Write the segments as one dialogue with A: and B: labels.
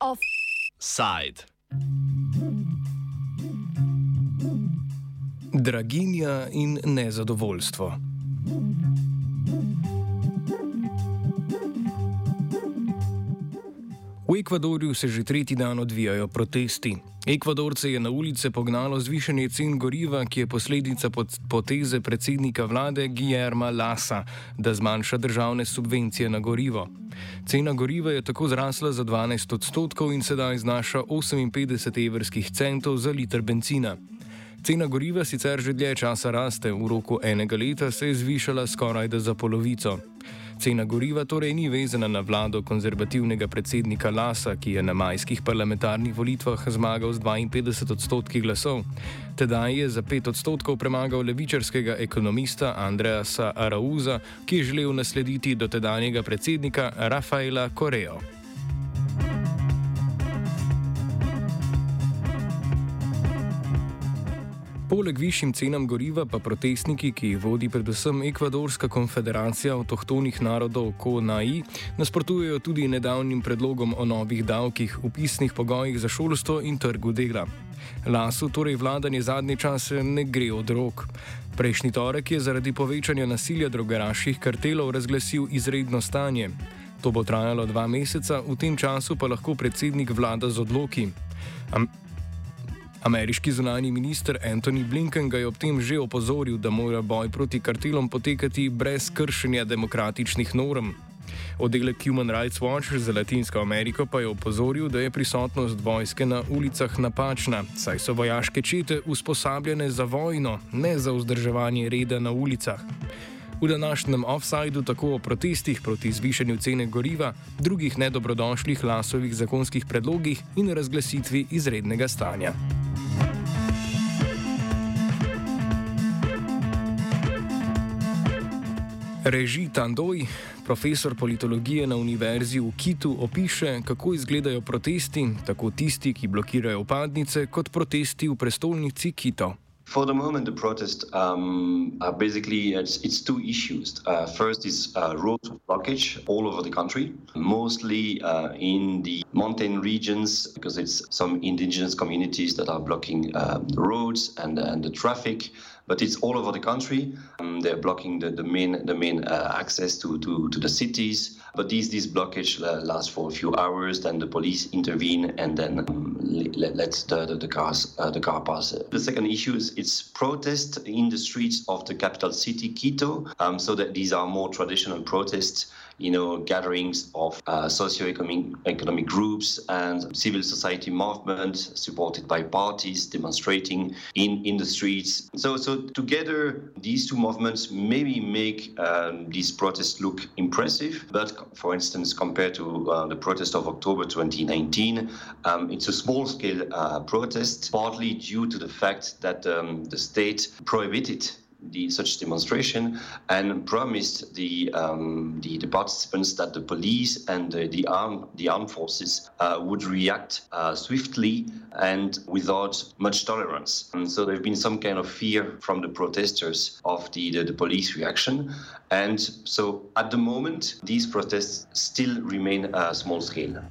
A: Offside. Draginja in nezadovoljstvo. V Ekvadorju se že tretji dan odvijajo protesti. Ekvadorce je na ulice pognalo zvišanje cen goriva, ki je posledica poteze predsednika vlade Guillerma Lasa, da zmanjša državne subvencije na gorivo. Cena goriva je tako zrasla za 12 odstotkov in sedaj znaša 58 evrskih centov za liter benzina. Cena goriva sicer že dlje časa raste, v roku enega leta se je zvišala skoraj za polovico. Cena goriva torej ni vezana na vlado konzervativnega predsednika Lasa, ki je na majskih parlamentarnih volitvah zmagal z 52 odstotki glasov. Tedaj je za 5 odstotkov premagal levičarskega ekonomista Andreasa Arauza, ki je želel naslediti dotedanjega predsednika Rafaela Koreo. Poleg višjim cenam goriva pa protestniki, ki jih vodi predvsem Ekvadorska konfederacija avtohtonih narodov KONAI, nasprotujejo tudi nedavnim predlogom o novih davkih, upisnih pogojih za šolstvo in trgu dela. Lasu torej vladanje zadnje čase ne gre od rok. Prejšnji torek je zaradi povečanja nasilja drogeraških kartelov razglasil izredno stanje. To bo trajalo dva meseca, v tem času pa lahko predsednik vlada z odloki. Am Ameriški zunani minister Antony Blinken ga je ob tem že opozoril, da mora boj proti kartelom potekati brez kršenja demokratičnih norm. Oddelek Human Rights Watch za Latinsko Ameriko pa je opozoril, da je prisotnost vojske na ulicah napačna, saj so vojaške čete usposabljene za vojno, ne za vzdrževanje reda na ulicah. V današnjem offsajdu tako o protestih proti zvišanju cene goriva, drugih nedobrodošlih lasovih zakonskih predlogih in razglasitvi izrednega stanja. Reži Tandoj, profesor politologije na Univerzi v Kitu, opiše, kako izgledajo protesti, tako tisti, ki blokirajo upadnice, kot protesti v prestolnici Kito.
B: For the moment, the protests um, are basically it's, it's two issues. Uh, first is uh, road blockage all over the country, mostly uh, in the mountain regions because it's some indigenous communities that are blocking uh, the roads and, and the traffic. But it's all over the country. Um, they're blocking the, the main the main uh, access to, to, to the cities. But these this blockage uh, lasts for a few hours. Then the police intervene and then um, let, the, the, the cars the car pass. The second issue is it's protest in the streets of the capital city, Quito. Um, so that these are more traditional protests, you know, gatherings of uh, socio-economic economic groups and civil society movements supported by parties demonstrating in, in the streets. So, so together, these two movements maybe make um, these protests look impressive. But for instance, compared to uh, the protest of October 2019, um, it's a small-scale uh, protest, partly due to the fact that um, the state prohibited the, such demonstration and promised the, um, the, the participants that the police and the, the, arm, the armed forces uh, would react uh, swiftly and without much tolerance. And so there's been some kind of fear from the protesters of the, the, the police reaction. And so at the moment, these protests still remain uh, small scale.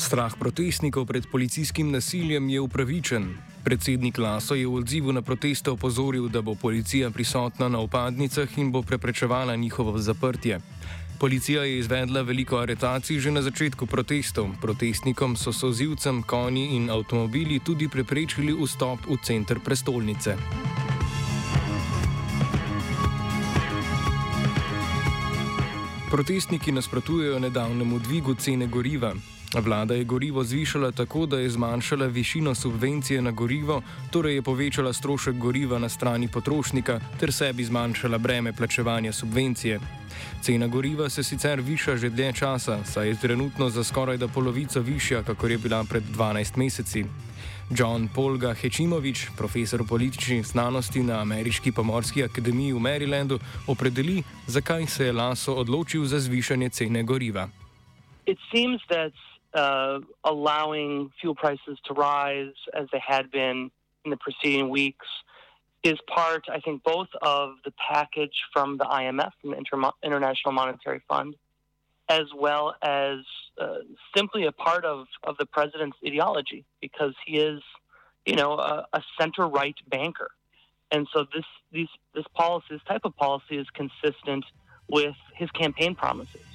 A: Strah protestnikov pred policijskim nasiljem je upravičen. Predsednik Laso je v odzivu na proteste opozoril, da bo policija prisotna na upadnicah in bo preprečevala njihovo zaprtje. Policija je izvedla veliko aretacij že na začetku protestov. Protestnikom so sozivcem, konji in avtomobili tudi preprečili vstop v center prestolnice. Protestniki nasprotujejo nedavnemu dvigu cene goriva. Vlada je gorivo zvišala tako, da je zmanjšala višino subvencije na gorivo, torej je povečala strošek goriva na strani potrošnika ter sebi zmanjšala breme plačevanja subvencije. Cena goriva se sicer viša že dlje časa, saj je trenutno za skoraj da polovico višja, kakor je bila pred 12 meseci. John Polga Hečimovič, profesor političnih znanosti na Ameriški pomorski akademiji v Marylandu, opredeli, zakaj se je Laso odločil za zvišanje cene goriva.
C: It seems that uh, allowing fuel prices to rise as they had been in the preceding weeks is part, I think, both of the package from the IMF, from the Inter- International Monetary Fund, as well as uh, simply a part of, of the president's ideology, because he is, you know, a, a center-right banker, and so this these this policy, this type of policy, is consistent with his campaign promises.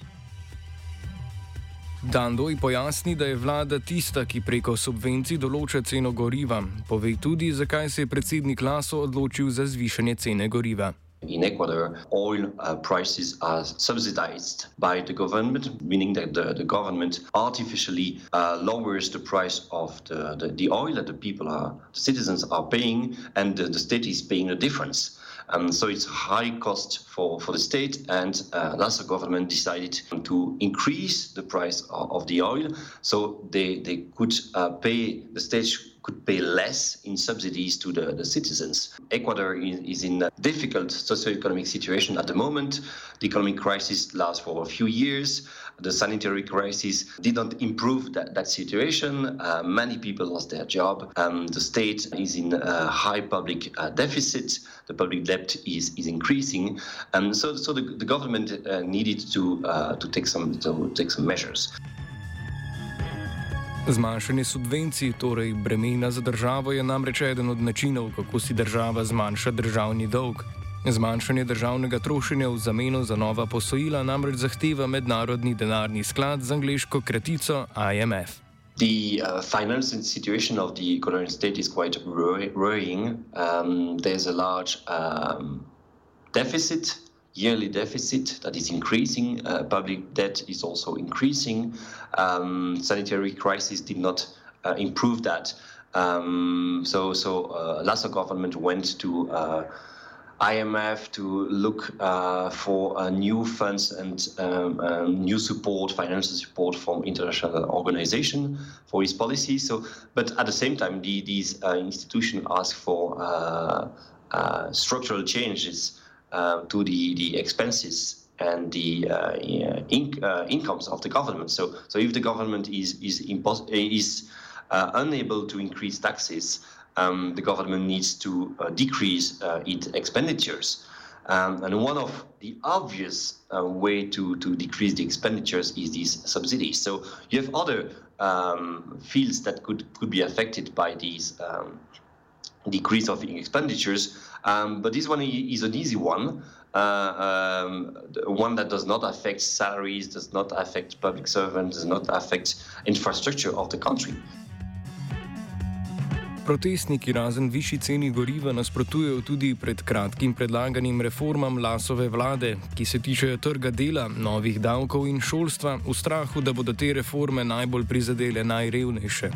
A: Dandoj pojasni, da je vlada tista, ki preko subvencij določa ceno goriva. Pove tudi, zakaj se je predsednik Laso odločil za zvišanje cene goriva.
B: In Ecuador, oil uh, prices are subsidized by the government, meaning that the, the government artificially uh, lowers the price of the, the, the, oil that the people are, the citizens are paying, and the, the state is paying the difference. Um, so it's high cost for, for the state, and uh, government decided to increase the price of, of the oil, so they they could uh, pay the state could pay less in subsidies to the, the citizens. Ecuador is, is in a difficult socioeconomic situation at the moment. The economic crisis lasts for a few years. The sanitary crisis did not improve that, that situation. Uh, many people lost their job. Um, the state is in a high public uh, deficit. The public debt is, is increasing. And so, so the, the government uh, needed to, uh, to, take some, to take some measures.
A: Zmanjšanje subvencij, torej bremena za državo, je namreč eden od načinov, kako si država zmanjša državni dolg. Zmanjšanje državnega trošenja v zameno za nova posojila namreč zahteva mednarodni denarni sklad z angliško kratico IMF.
B: The uh, financial situation of the Ecuadorian state is quite worrying. Um, there's a large um, deficit yearly deficit that is increasing. Uh, public debt is also increasing. Um, sanitary crisis did not uh, improve that. Um, so, so uh, Lasso government went to uh, IMF to look uh, for uh, new funds and um, um, new support, financial support from international organization for his policy. So, but at the same time, the, these institutions ask for structural changes uh, to the, the expenses and the uh, in, uh, incomes of the government. So, so if the government is is, impos- is uh, unable to increase taxes, um, the government needs to uh, decrease uh, its expenditures. Um, and one of the obvious way to, to decrease the expenditures is these subsidies. So you have other um, fields that could, could be affected by these um, decrease of expenditures. Um, but this one is an easy one, uh, um, one that does not affect salaries, does not affect public servants, does not affect infrastructure of the country.
A: Protestniki razen višji ceni goriva nasprotujejo tudi pred kratkim predlaganim reformam lasove vlade, ki se tičejo trga dela, novih davkov in šolstva, v strahu, da bodo te reforme najbolj prizadele najrevnejše.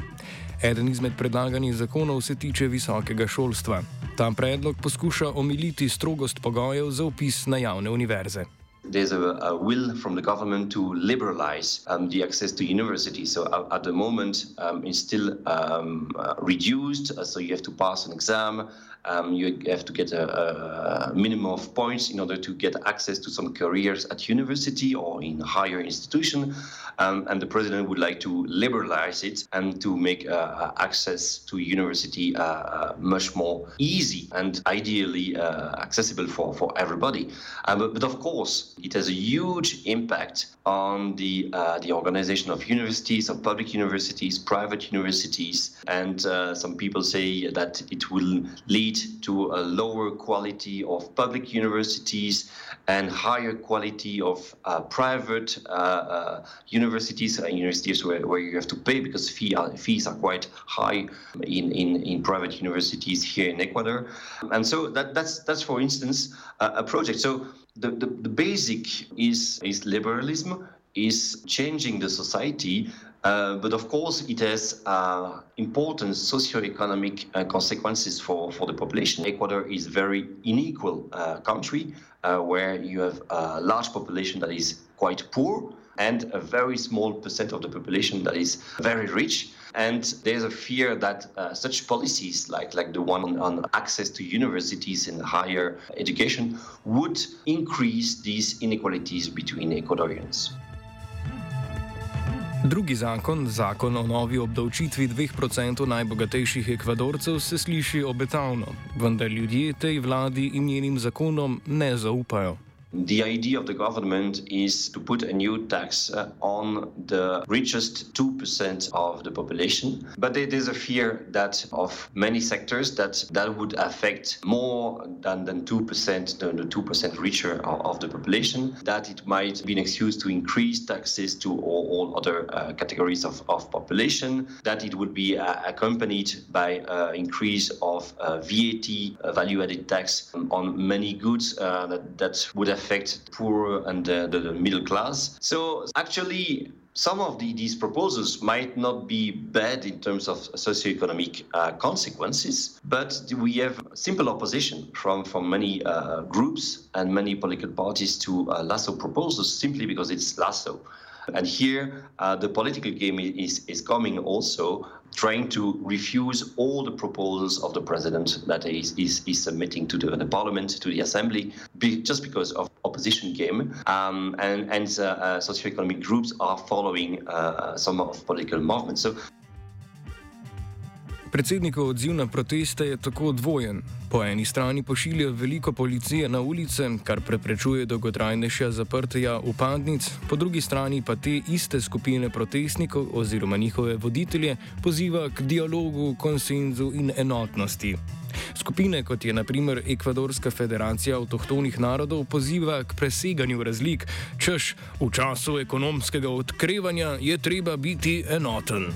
A: Eden izmed predlaganih zakonov se tiče visokega šolstva. Ta predlog poskuša omiliti strogost pogojev za upis na javne univerze.
B: There's a, a, will from the government to liberalize um, the access to universities. So at the moment, um, it's still um, uh, reduced. Uh, so you have to pass an exam. Um, you have to get a, a, minimum of points in order to get access to some careers at university or in higher institution. Um, and the president would like to liberalize it and to make uh access to university uh, uh, much more easy and ideally accessible for, for everybody. But, but, of course, it has a huge impact on the the organization of universities, of public universities, private universities, and some people say that it will lead to a lower quality of public universities and higher quality of uh, private uh, uh, universities uh, universities where, where you have to pay because fee are, fees are quite high in, in, in private universities here in Ecuador. And so that, that's, that's for instance, a project. So the, the, the basic is, is liberalism, is changing the society uh, but of course, it has uh, important socio-economic uh, consequences for, for the population. Ecuador is a very unequal uh, country uh, where you have a large population that is quite poor and a very small percent of the population that is very rich. And there's a fear that uh, such policies, like, like the one on access to universities and higher education, would increase these inequalities between Ecuadorians.
A: Drugi zakon, zakon o novi obdavčitvi 2% najbogatejših ekvadorcev, se sliši obetavno, vendar ljudje tej vladi in njenim zakonom ne zaupajo.
B: The idea of the government is to put a new tax uh, on the richest 2% of the population. But there is a fear that of many sectors that that would affect more than, than 2%, the, the 2% richer of, the population, that it might be an excuse to increase taxes to all, all other uh, categories of, of population, that it would be uh, accompanied by uh, increase of uh, VAT, uh, value-added tax on many goods that, that would affect poor and the, the, the middle class. So actually, some of the, these proposals might not be bad in terms of socioeconomic uh, consequences, but we have simple opposition from, from many uh, groups and many political parties to uh, Lasso proposals simply because it's Lasso. And here, uh, the political game is, is coming also, trying to refuse all the proposals of the president that is, is, is submitting to the, the, parliament, to the assembly, be, just because of opposition game. Um, and and uh, uh, socioeconomic groups are following uh, some of political movements. So
A: Predsednikov odziv na proteste je tako dvojen. Po eni strani pošilja veliko policije na ulice, kar preprečuje dolgotrajnejša zaprtja upadnic, po drugi strani pa te iste skupine protestnikov oziroma njihove voditelje poziva k dialogu, konsenzu in enotnosti. Skupine, kot je naprimer Ekvadorska federacija avtohtonih narodov, poziva k preseganju razlik, češ v času ekonomskega odkrevanja je treba biti enoten.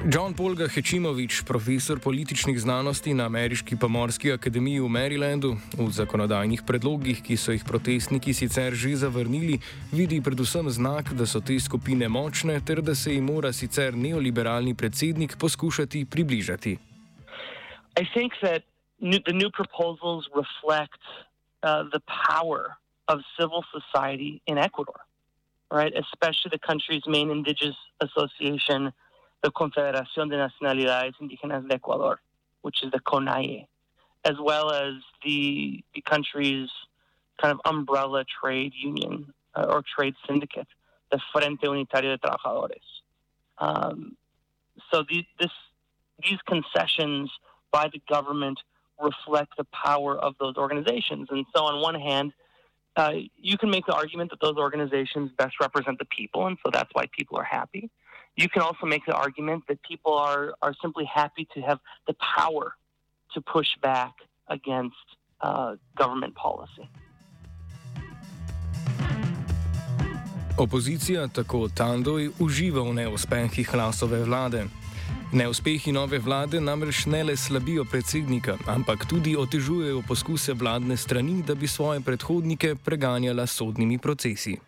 A: John Polga Hečimovič, profesor političnih znanosti na Ameriški pomorski akademiji v Marylandu, v zakonodajnih predlogih, ki so jih protestniki sicer že zavrnili, vidi predvsem znak, da so te skupine močne ter da se jim mora sicer neoliberalni predsednik poskušati približati.
C: Mislim, da the new proposals reflect uh, the power of civil society in Ecuador, right? especially the country's main indigenous association. The Confederación de Nacionalidades Indígenas de Ecuador, which is the CONAIE, as well as the, the country's kind of umbrella trade union uh, or trade syndicate, the Frente Unitario de Trabajadores. Um, so the, this, these concessions by the government reflect the power of those organizations. And so, on one hand, uh, you can make the argument that those organizations best represent the people, and so that's why people are happy you can also make the argument that people are, are simply happy to have the power to push back against uh, government policy.
A: Opozicija, tako Tandoj, uživa v neuspehih Lasove vlade. Neuspehi nove vlade namreč ne le slabijo predsednika, ampak tudi otežujejo poskuse vladne strani, da bi svoje predhodnike preganjala sodnimi procesi.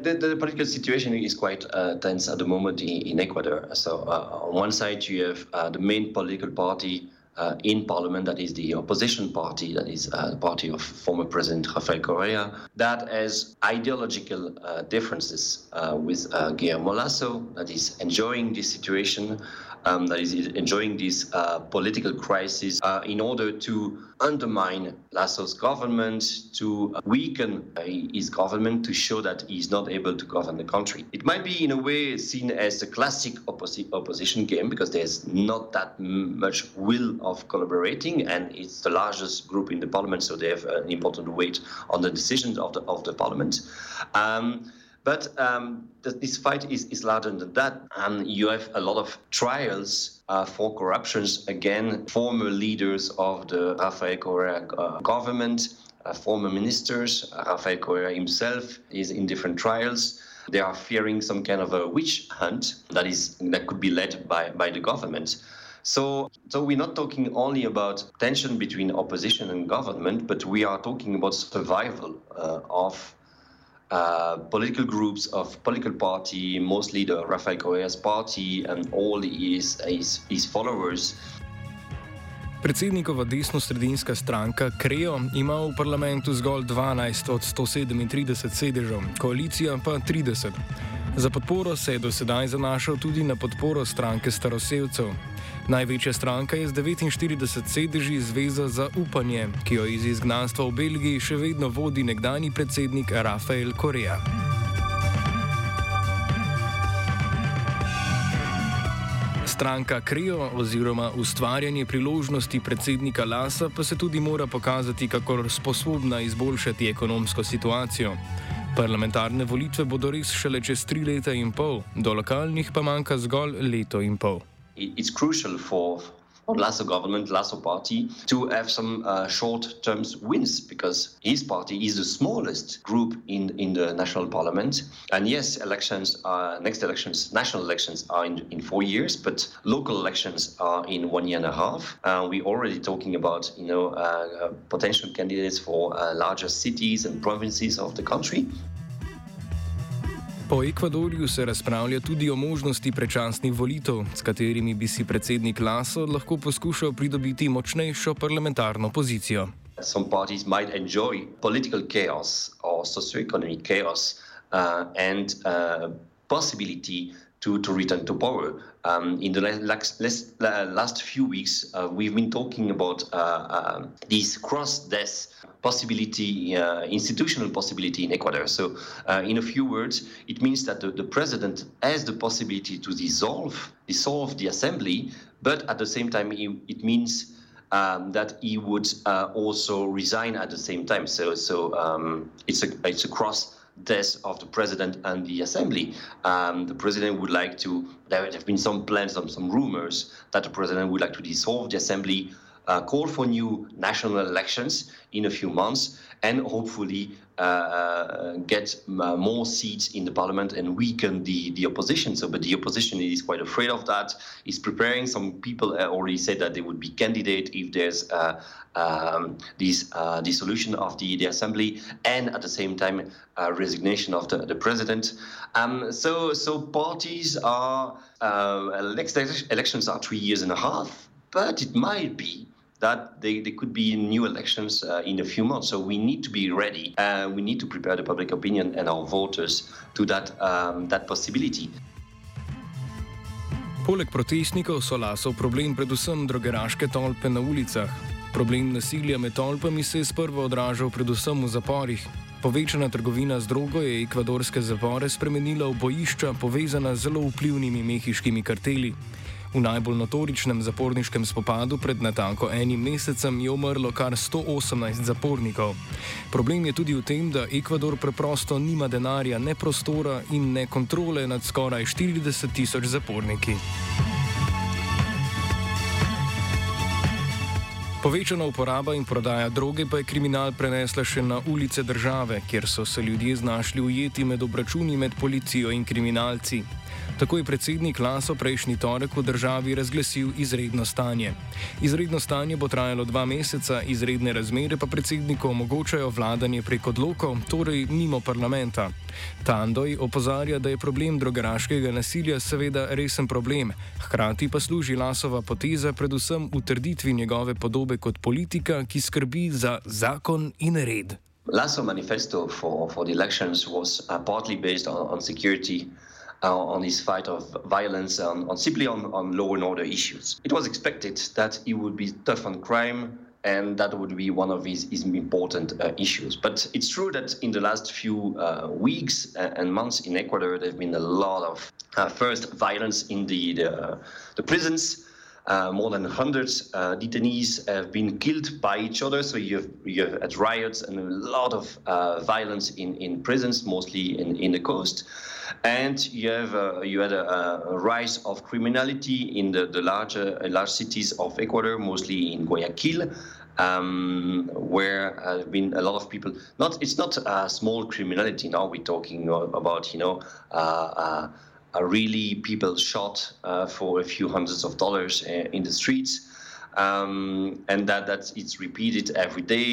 B: The, the, political situation is quite uh, tense at the moment in, in Ecuador. So, uh, on one side, you have uh, the main political party uh, in parliament, that is the opposition party, that is uh, the party of former President Rafael Correa, that has ideological uh, differences with Guillermo Lasso, that is enjoying this situation um, that is enjoying this uh, political crisis uh, in order to undermine Lasso's government, to weaken uh, his government, to show that he's not able to govern the country. It might be, in a way, seen as a classic opposi- opposition game because there's not that much will of collaborating, and it's the largest group in the parliament, so they have an important weight on the decisions of the of the parliament. Um, but um, this fight is, is larger than that. And you have a lot of trials uh, for corruptions. Again, former leaders of the Rafael Correa uh, government, uh, former ministers, Rafael Correa himself is in different trials. They are fearing some kind of a witch hunt that is that could be led by, by the government. So, so we're not talking only about tension between opposition and government, but we are talking about survival uh, of uh, political groups of political party, mostly the Rafael Correa's party and all his, his, his followers.
A: Predsednikova desno-sredinska stranka Krejo ima v parlamentu zgolj 12 od 137 sedežev, koalicija pa 30. Za podporo se je do sedaj zanašal tudi na podporo stranke staroseljcev. Največja stranka je z 49 sedeži Zveza za upanje, ki jo iz izgnanstva v Belgiji še vedno vodi nekdani predsednik Rafael Korea. Stranka Kreo oziroma ustvarjanje priložnosti predsednika Lasa pa se tudi mora pokazati, kako sposobna izboljšati ekonomsko situacijo. Parlamentarne volitve bodo res šele čez tri leta in pol, do lokalnih pa manjka zgolj leto in pol.
B: It's crucial for Lasso government, Lasso party, to have some uh, short-term wins because his party is the smallest group in, in the national parliament. And yes, elections, are, next elections, national elections are in, in four years, but local elections are in one year and a half. Uh, we're already talking about, you know, uh, potential candidates for uh, larger cities and provinces of the country.
A: Po Ekvadorju se razpravlja tudi o možnosti prečasnih volitev, s katerimi bi si predsednik Laso lahko poskušal pridobiti močnejšo parlamentarno pozicijo.
B: Some parties might enjoy political chaos or socio-economic chaos uh, and uh, possibility to, to return to power. Um, in the last, last, last few weeks, uh, we've been talking about uh, uh, this cross-death possibility, uh, institutional possibility in Ecuador. So, uh, in a few words, it means that the, the, president has the possibility to dissolve, dissolve the assembly, but at the same time, it means um, that he would uh, also resign at the same time. So, so um, it's a it's a cross death of the president and the assembly. Um, the president would like to, there have been some plans, some, some rumors that the president would like to dissolve the assembly, uh, call for new national elections in a few months, and hopefully uh, uh get uh, more seats in the parliament and weaken the, the opposition. So, but the opposition is quite afraid of that. Is preparing. Some people already said that they would be candidate if there's uh, um, this uh, dissolution of the, the assembly and at the same time uh, resignation of the, the president. Um, so, so parties are next elections are three years and a half, but it might be that they, they could be new elections uh, in a few months. So we need to be ready. Uh, we need to prepare the public opinion and our voters to that, um, that possibility.
A: Poleg protestnikov so lasov problem predvsem drogeraške tolpe na ulicah. Problem nasilja med tolpami se je sprva odražal predvsem v zaporih. Povečana trgovina z drogo je ekvadorske zapore spremenila v bojišča povezana z zelo vplivnimi mehiškimi karteli. V najbolj notoričnem zaporniškem spopadu pred natanko enim mesecem je umrlo kar 118 zapornikov. Problem je tudi v tem, da Ekvador preprosto nima denarja, ne prostora in ne kontrole nad skoraj 40 tisoč zaporniki. Povečana uporaba in prodaja droge pa je kriminal prenesla še na ulice države, kjer so se ljudje znašli ujeti med obračuni med policijo in kriminalci. Tako je predsednik Laso prejšnji torek v državi razglasil izredno stanje. Izredno stanje bo trajalo dva meseca, izredne razmere pa predsedniku omogočajo vladanje prek odlokov, torej mimo parlamenta. Tandoj opozarja, da je problem drogeraškega nasilja seveda resen problem, hkrati pa služi Lasova poteza predvsem v trditvi njegove podobe kot politika, ki skrbi za zakon in red.
B: Lasso manifesto for, for the elections was uh, partly based on, on security. uh, on his fight of violence on, on simply on, on law and order issues. It was expected that he would be tough on crime and that would be one of his, his important uh, issues. But it's true that in the last few uh, weeks and months in Ecuador, there have been a lot of uh, first violence in the, the, the prisons. Uh, more than 100 uh, detainees have been killed by each other. So you have, you have had riots and a lot of uh, violence in, in prisons, mostly in, in the coast. And you have uh, you had a, a, rise of criminality in the, the larger large cities of Ecuador, mostly in Guayaquil. Um, where uh, have been a lot of people. Not it's not small criminality now. We're talking about you know uh, are really people shot uh, for a few hundreds of dollars uh, in the streets. Um, and that that it's repeated every day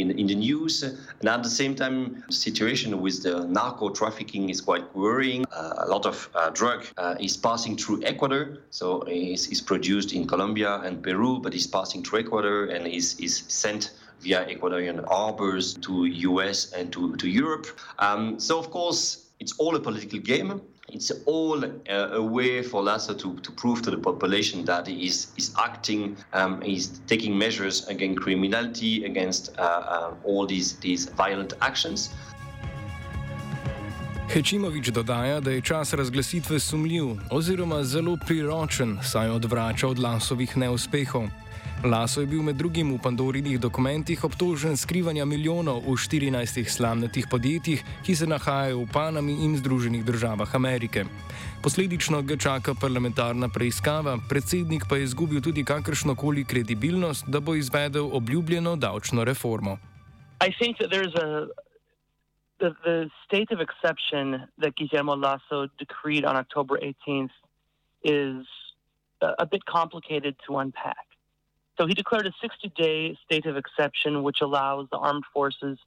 B: in, in the news. And at the same time, the situation with the narco trafficking is quite worrying. Uh, a lot of uh, drug uh, is passing through Ecuador, so it's, it's, produced in Colombia and Peru, but it's passing through Ecuador and is is sent via Ecuadorian harbors to US and to, to Europe. Um, so of course, it's all a political game. It's all uh, a way for Lasso to, to prove to the population that he is, is acting, um, he's taking measures against criminality, against uh, uh, all these, these violent actions.
A: Hečimovič dodaja, da je čas razglasitve sumljiv oziroma zelo priročen, saj odvrača od lasovih neuspehov. Laso je bil med drugim v Pandorinih dokumentih obtožen skrivanja milijonov v 14 slamnatih podjetjih, ki se nahajajo v Panami in Združenih državah Amerike. Posledično ga čaka parlamentarna preiskava, predsednik pa je izgubil tudi kakršno koli kredibilnost, da bo izvedel obljubljeno davčno reformo.
C: The, the state of exception that Guillermo Lasso decreed on October 18th is a, a bit complicated to unpack. So he declared a 60 day state of exception, which allows the armed forces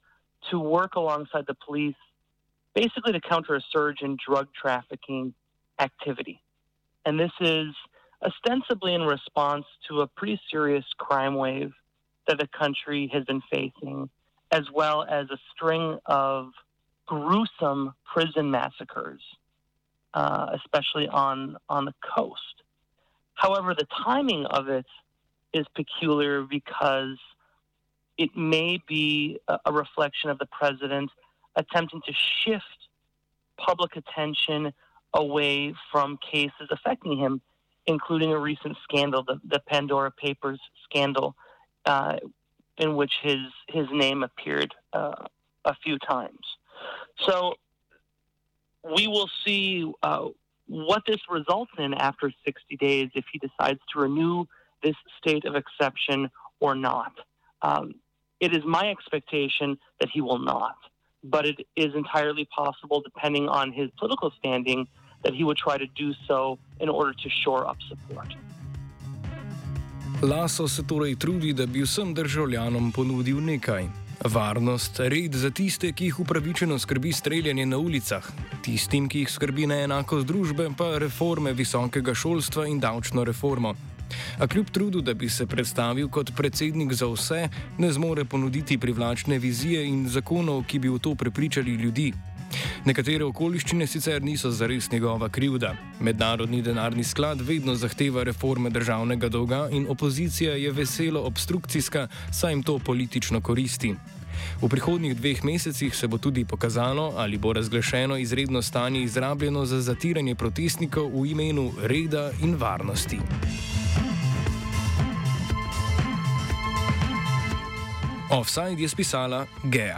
C: to work alongside the police, basically to counter a surge in drug trafficking activity. And this is ostensibly in response to a pretty serious crime wave that the country has been facing, as well as a string of gruesome prison massacres, uh, especially on, on the coast. However, the timing of it is peculiar because it may be a, reflection of the president attempting to shift public attention away from cases affecting him, including a recent scandal, the, the Pandora Papers scandal, uh, in which his his name appeared uh, a few times. So we will see uh, what this results in after 60 days if he decides to renew this state of exception or not. Um, it is my expectation that he will not, but it is entirely possible, depending on his political standing, that he would try to do so in order to shore up support.
A: Laso se torej trudi, da bi vsem državljanom ponudil nekaj. Varnost, red za tiste, ki jih upravičeno skrbi streljanje na ulicah, tistim, ki jih skrbi neenakost družbe, pa reforme visokega šolstva in davčno reformo. A kljub trudu, da bi se predstavil kot predsednik za vse, ne zmore ponuditi privlačne vizije in zakonov, ki bi v to prepričali ljudi. Nekatere okoliščine sicer niso zares njegova krivda. Mednarodni denarni sklad vedno zahteva reforme državnega dolga in opozicija je veselo obstrukcijska, saj jim to politično koristi. V prihodnjih dveh mesecih se bo tudi pokazalo, ali bo razglašeno izredno stanje izrabljeno za zatiranje protestnikov v imenu reda in varnosti. Offside je spisala Gea.